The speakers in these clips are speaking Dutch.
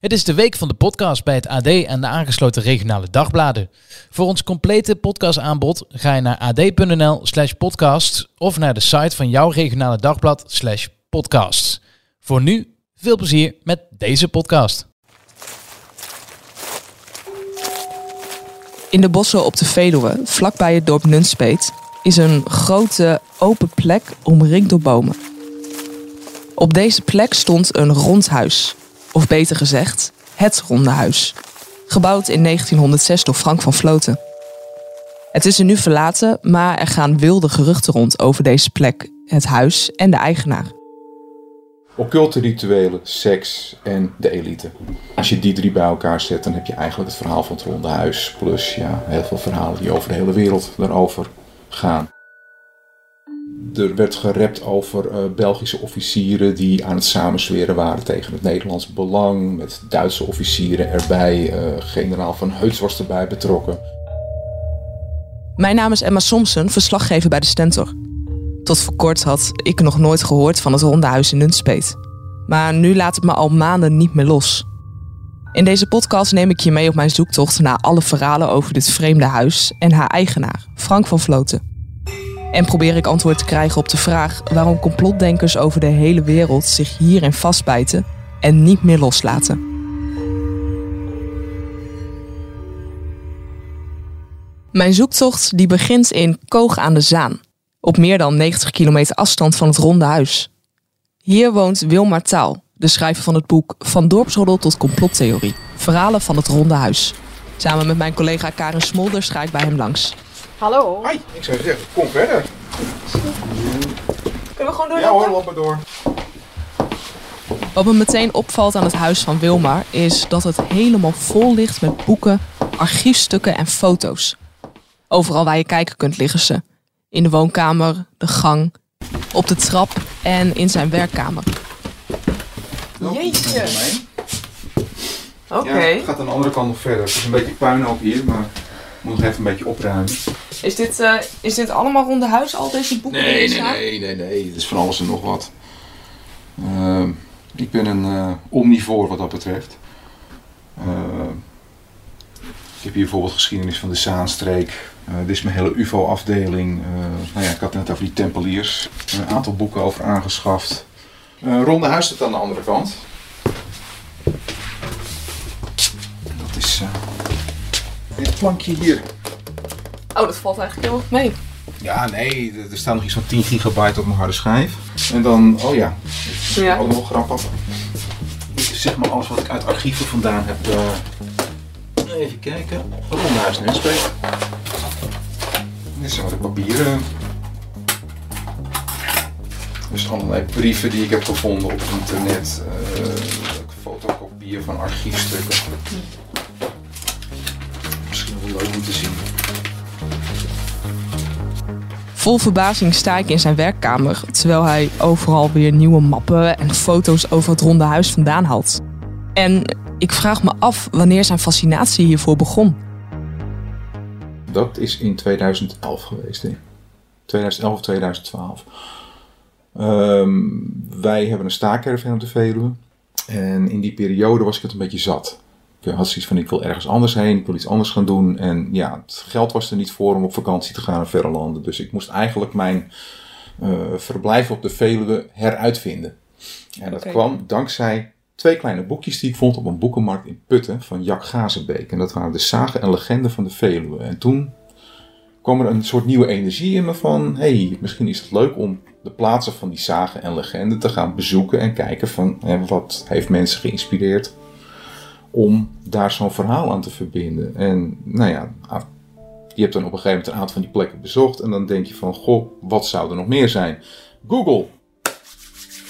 Het is de week van de podcast bij het AD en de aangesloten regionale dagbladen. Voor ons complete podcastaanbod ga je naar ad.nl slash podcast of naar de site van jouw regionale dagblad slash podcast. Voor nu, veel plezier met deze podcast. In de bossen op de Veluwe, vlakbij het dorp Nunspeet, is een grote open plek omringd door bomen. Op deze plek stond een rond huis, of beter gezegd, het Ronde Huis. Gebouwd in 1906 door Frank van Vloten. Het is er nu verlaten, maar er gaan wilde geruchten rond over deze plek, het huis en de eigenaar. Occulte rituelen, seks en de elite. Als je die drie bij elkaar zet, dan heb je eigenlijk het verhaal van het Ronde Huis. Plus ja, heel veel verhalen die over de hele wereld daarover gaan. Er werd gerept over uh, Belgische officieren die aan het samenzweren waren tegen het Nederlands belang. Met Duitse officieren erbij, uh, generaal van Heuts was erbij betrokken. Mijn naam is Emma Somsen, verslaggever bij de Stentor. Tot voor kort had ik nog nooit gehoord van het Ronde Huis in Nunspeet. Maar nu laat het me al maanden niet meer los. In deze podcast neem ik je mee op mijn zoektocht naar alle verhalen over dit vreemde huis en haar eigenaar, Frank van Vloten. En probeer ik antwoord te krijgen op de vraag waarom complotdenkers over de hele wereld zich hierin vastbijten en niet meer loslaten. Mijn zoektocht die begint in Koog aan de Zaan, op meer dan 90 kilometer afstand van het Ronde Huis. Hier woont Wilmar Taal, de schrijver van het boek Van dorpsroddel tot complottheorie, verhalen van het Ronde Huis. Samen met mijn collega Karen Smolders ga ik bij hem langs. Hallo. Hoi, ik zou zeggen, kom verder. Kunnen we gewoon door? Ja hoor, loop maar door. Wat me meteen opvalt aan het huis van Wilmar is dat het helemaal vol ligt met boeken, archiefstukken en foto's. Overal waar je kijken kunt liggen ze. In de woonkamer, de gang, op de trap en in zijn werkkamer. Jeetje. Oké. Ja, het gaat aan de andere kant nog verder. Het is een beetje puinhoop hier, maar ik moet nog even een beetje opruimen. Is, dit, eh, is dit allemaal ronde huis, al deze boeken die Nee, nee, nee, nee, nee. Het is van alles en nog wat. Ehm, ik ben een eh omnivoor wat dat betreft. Ehm, ik heb hier bijvoorbeeld geschiedenis van de Zaanstreek. Eh, dit is mijn hele UFO-afdeling. Nou ja, ik had het net over die Tempeliers. Een aantal boeken over aangeschaft. Ronde Huis staat aan de andere kant. Dat is dit plankje hier. Oh, dat valt eigenlijk heel erg mee. Ja, nee, er staat nog iets van 10 gigabyte op mijn harde schijf. En dan, oh ja, Ja. ook nog grappig. Dit is zeg maar alles wat ik uit archieven vandaan heb. eh, even kijken. Rondehuis Nunspeet. Dit zijn wat de papieren. Dus allerlei brieven die ik heb gevonden op internet. eh fotocopieën van archiefstukken. Misschien wel leuk om te zien. Vol verbazing sta ik in zijn werkkamer, terwijl hij overal weer nieuwe mappen en foto's over het Ronde Huis vandaan haalt. En ik vraag me af wanneer zijn fascinatie hiervoor begon. Dat is in 2011 geweest, denk ik. 2011 of 2012. Ehm, wij hebben een staakerven op de Veluwe. En in die periode was ik het een beetje zat. Ik had zoiets van, ik wil ergens anders heen, ik wil iets anders gaan doen. En ja, het geld was er niet voor om op vakantie te gaan naar verre landen. Dus ik moest eigenlijk mijn eh, verblijf op de Veluwe heruitvinden. En dat kwam dankzij twee kleine boekjes die ik vond op een boekenmarkt in Putten van Jack Gazenbeek. En dat waren de zagen en legenden van de Veluwe. En toen kwam er een soort nieuwe energie in me van... hey, misschien is het leuk om de plaatsen van die zagen en legenden te gaan bezoeken... en kijken van hè, wat heeft mensen geïnspireerd om daar zo'n verhaal aan te verbinden. En nou ja, ah, je hebt dan op een gegeven moment een aantal van die plekken bezocht... en dan denk je van, goh, wat zou er nog meer zijn? Google!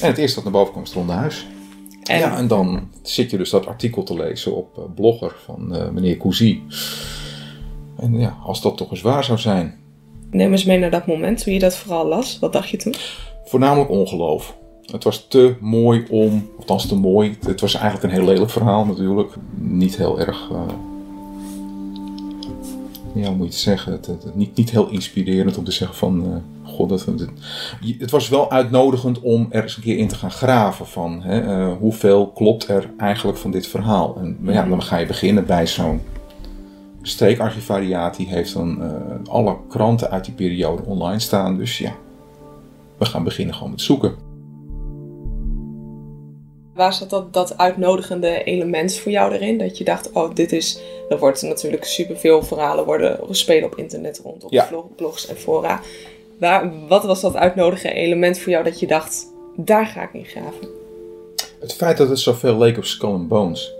En het eerste dat naar boven kwam is het Ronde Huis. En Ja, en dan zit je dus dat artikel te lezen op eh, Blogger van eh, meneer Cousy. En ja, als dat toch eens waar zou zijn. Neem eens mee naar dat moment toen je dat vooral las. Wat dacht je toen? Voornamelijk ongeloof. Het was te mooi om, althans te mooi. Het was eigenlijk een heel lelijk verhaal natuurlijk. Niet heel erg. eh, ja, hoe moet je het zeggen? Het, niet, niet heel inspirerend om te zeggen van. eh, God, dat, het, het was wel uitnodigend om er eens een keer in te gaan graven van hè, eh, hoeveel klopt er eigenlijk van dit verhaal. En ja, dan ga je beginnen bij zo'n streekarchivariaat. Die heeft dan alle kranten uit die periode online staan. Dus ja, we gaan beginnen gewoon met zoeken. Waar zat dat, dat uitnodigende element voor jou erin? Dat je dacht, oh, dit is... Er wordt natuurlijk superveel verhalen worden spelen op internet rond, op Ja. blogs en fora. Waar, wat was dat uitnodigende element voor jou dat je dacht, daar ga ik in graven? Het feit dat het zoveel leek op Skull and Bones.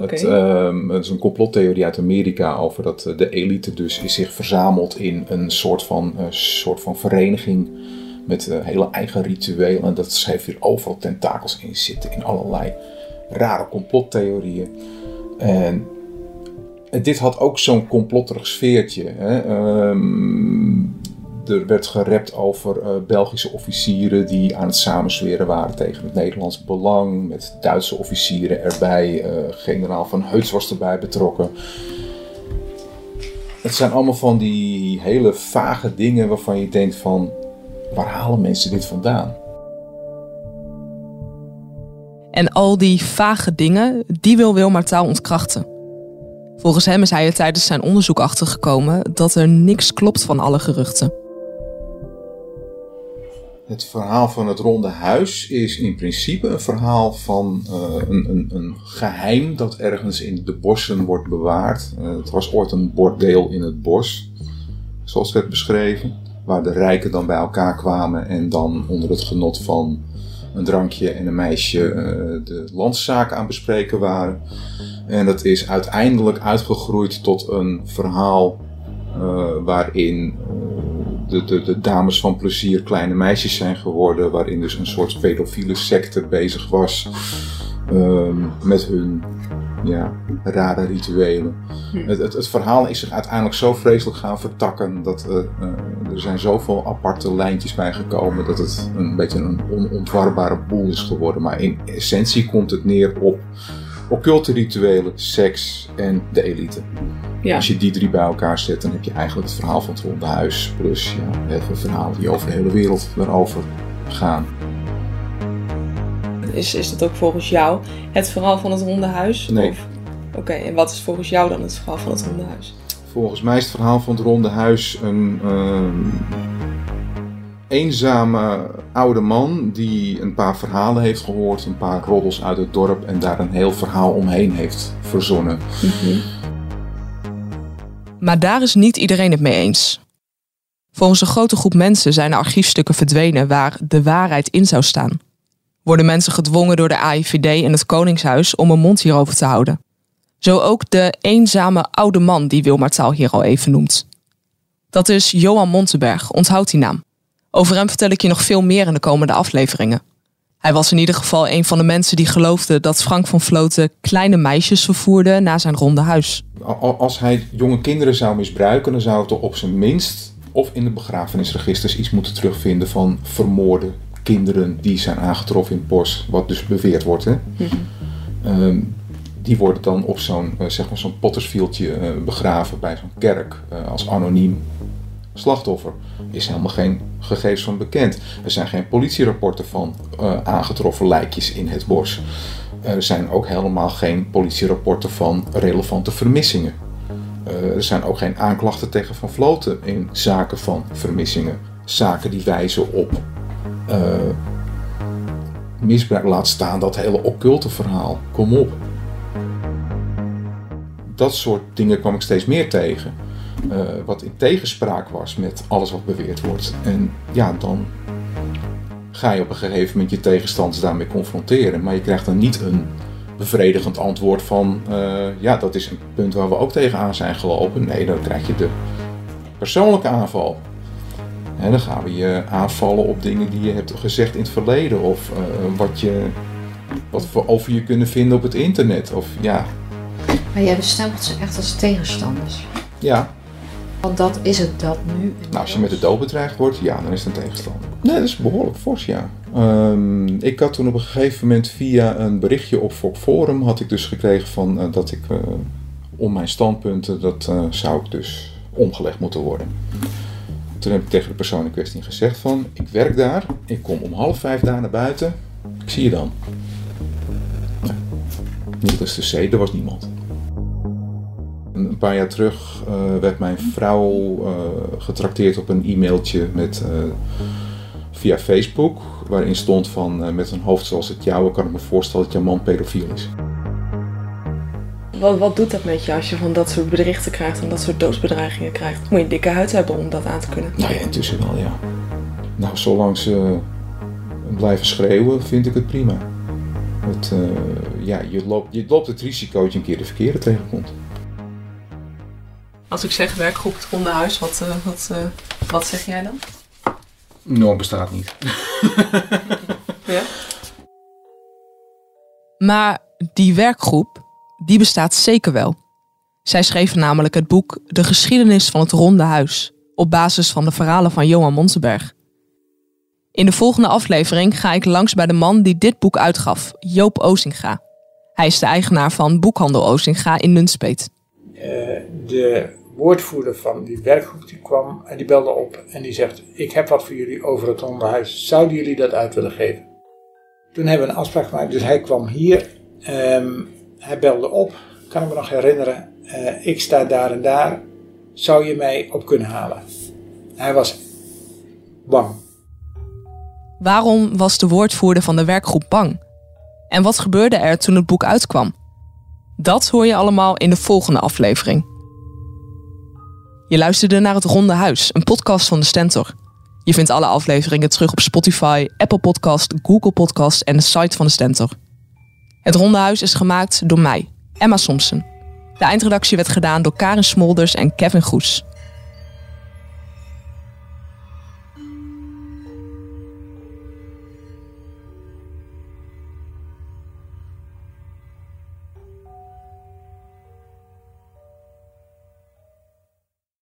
Het, ehm, het is een complottheorie uit Amerika over dat eh, de elite dus is zich verzamelt in een soort van, eh, soort van vereniging met eh, hele eigen rituelen. En dat heeft weer overal tentakels in zitten in allerlei rare complottheorieën. En dit had ook zo'n complotterig sfeertje. Hè? Ehm, er werd gerept over eh, Belgische officieren die aan het samenzweren waren tegen het Nederlands belang. Met Duitse officieren erbij. eh, generaal van Heuts was erbij betrokken. Het zijn allemaal van die hele vage dingen waarvan je denkt van... Waar halen mensen dit vandaan? En al die vage dingen, die wil Wilmar Taal ontkrachten. Volgens hem is hij er tijdens zijn onderzoek achtergekomen dat er niks klopt van alle geruchten. Het verhaal van het Ronde Huis is in principe een verhaal van eh, een, een, een geheim dat ergens in de bossen wordt bewaard. Eh, het was ooit een bordeel in het bos, zoals werd beschreven. Waar de rijken dan bij elkaar kwamen en dan onder het genot van een drankje en een meisje eh, de landszaken aan bespreken waren. En dat is uiteindelijk uitgegroeid tot een verhaal eh, waarin eh, de, de, de dames van plezier kleine meisjes zijn geworden. Waarin dus een soort pedofiele secte bezig was ehm, met hun ja, rare rituelen. Het, het, het verhaal is zich uiteindelijk zo vreselijk gaan vertakken dat eh, eh, er zijn zoveel aparte lijntjes bij gekomen dat het een beetje een onontwarbare boel is geworden. Maar in essentie komt het neer op occulte rituelen, seks en de elite. Ja. Als je die drie bij elkaar zet, dan heb je eigenlijk het verhaal van het Ronde Huis. Plus ja, heel veel verhalen die over de hele wereld daarover gaan. Is, is dat ook volgens jou het verhaal van het Ronde Huis? Nee. Oké, en wat is volgens jou dan het verhaal van het Ronde Huis? Volgens mij is het verhaal van het Ronde Huis een ehm, eenzame oude man die een paar verhalen heeft gehoord, een paar roddels uit het dorp en daar een heel verhaal omheen heeft verzonnen. Maar daar is niet iedereen het mee eens. Volgens een grote groep mensen zijn er archiefstukken verdwenen waar de waarheid in zou staan. Worden mensen gedwongen door de AIVD en het Koningshuis om een mond hierover te houden. Zo ook de eenzame oude man die Wilmar Taal hier al even noemt. Dat is Johan Montenberg, onthoud die naam. Over hem vertel ik je nog veel meer in de komende afleveringen. Hij was in ieder geval een van de mensen die geloofden dat Frank van Vloten kleine meisjes vervoerde naar zijn ronde huis. Als hij jonge kinderen zou misbruiken, dan zou het er op zijn minst of in de begrafenisregisters iets moeten terugvinden van vermoorde kinderen die zijn aangetroffen in het bos, wat dus beweerd wordt. Hè? Ehm, die worden dan op zo'n eh, zeg maar zo'n pottersfieldje eh, begraven bij zo'n kerk eh, als anoniem slachtoffer. Is helemaal geen gegevens van bekend. Er zijn geen politierapporten van aangetroffen lijkjes in het bos. Er zijn ook helemaal geen politierapporten van relevante vermissingen. Er zijn ook geen aanklachten tegen Van Vloten in zaken van vermissingen. Zaken die wijzen op eh, misbruik. Laat staan dat hele occulte verhaal. Kom op. Dat soort dingen kwam ik steeds meer tegen. eh, wat in tegenspraak was met alles wat beweerd wordt. En ja, dan ga je op een gegeven moment je tegenstanders daarmee confronteren. Maar je krijgt dan niet een bevredigend antwoord van... eh, ja, dat is een punt waar we ook tegenaan zijn gelopen. Nee, dan krijg je de persoonlijke aanval. En dan gaan we je aanvallen op dingen die je hebt gezegd in het verleden. Of eh, wat, je, wat we over je kunnen vinden op het internet. Of ja, Maar jij bestempelt ze echt als tegenstanders. ja. Want dat is het dat nu. Nou, als je met de dood bedreigd wordt, ja, dan is het een tegenstander. Nee, dat is behoorlijk fors, ja. Ehm, ik had toen op een gegeven moment via een berichtje op Forum had ik dus gekregen van, eh, dat ik eh, om mijn standpunten, dat zou ik dus omgelegd moeten worden. Toen heb ik tegen de persoon in kwestie gezegd van, ik werk daar, ik kom om half vijf daar naar buiten, ik zie je dan. Nou, needless to say, er was niemand. Een paar jaar terug eh, werd mijn vrouw eh, getrakteerd op een e-mailtje met, eh, via Facebook, waarin stond van met een hoofd zoals het jouwe kan ik me voorstellen dat jouw man pedofiel is. Wat, wat doet dat met je als je van dat soort berichten krijgt en dat soort doodsbedreigingen krijgt? Moet je een dikke huid hebben om dat aan te kunnen? Nou ja, intussen wel, ja. Nou, zolang ze blijven schreeuwen, vind ik het prima. Het, eh, ja, je, loopt, je loopt het risico dat je een keer de verkeerde tegenkomt. Als ik zeg werkgroep het Ronde Huis, wat, eh, wat, eh, wat zeg jij dan? Norm bestaat niet. Ja? Maar die werkgroep, die bestaat zeker wel. Zij schreven namelijk het boek De geschiedenis van het Ronde Huis, op basis van de verhalen van Johan Monsenberg. In de volgende aflevering ga ik langs bij de man die dit boek uitgaf, Joop Ozinga. Hij is de eigenaar van Boekhandel Ozinga in Nunspeet. Eh, de woordvoerder van die werkgroep die kwam en die belde op en die zegt: Ik heb wat voor jullie over het onderhuis. Zouden jullie dat uit willen geven? Toen hebben we een afspraak gemaakt, dus hij kwam hier. Ehm, hij belde op, kan ik me nog herinneren. eh, ik sta daar en daar. Zou je mij op kunnen halen? Hij was bang. Waarom was de woordvoerder van de werkgroep bang? En wat gebeurde er toen het boek uitkwam? Dat hoor je allemaal in de volgende aflevering. Je luisterde naar Het Ronde Huis, een podcast van de Stentor. Je vindt alle afleveringen terug op Spotify, Apple Podcast, Google Podcast en de site van de Stentor. Het Ronde Huis is gemaakt door mij, Emma Somsen. De eindredactie werd gedaan door Karin Smolders en Kevin Goes.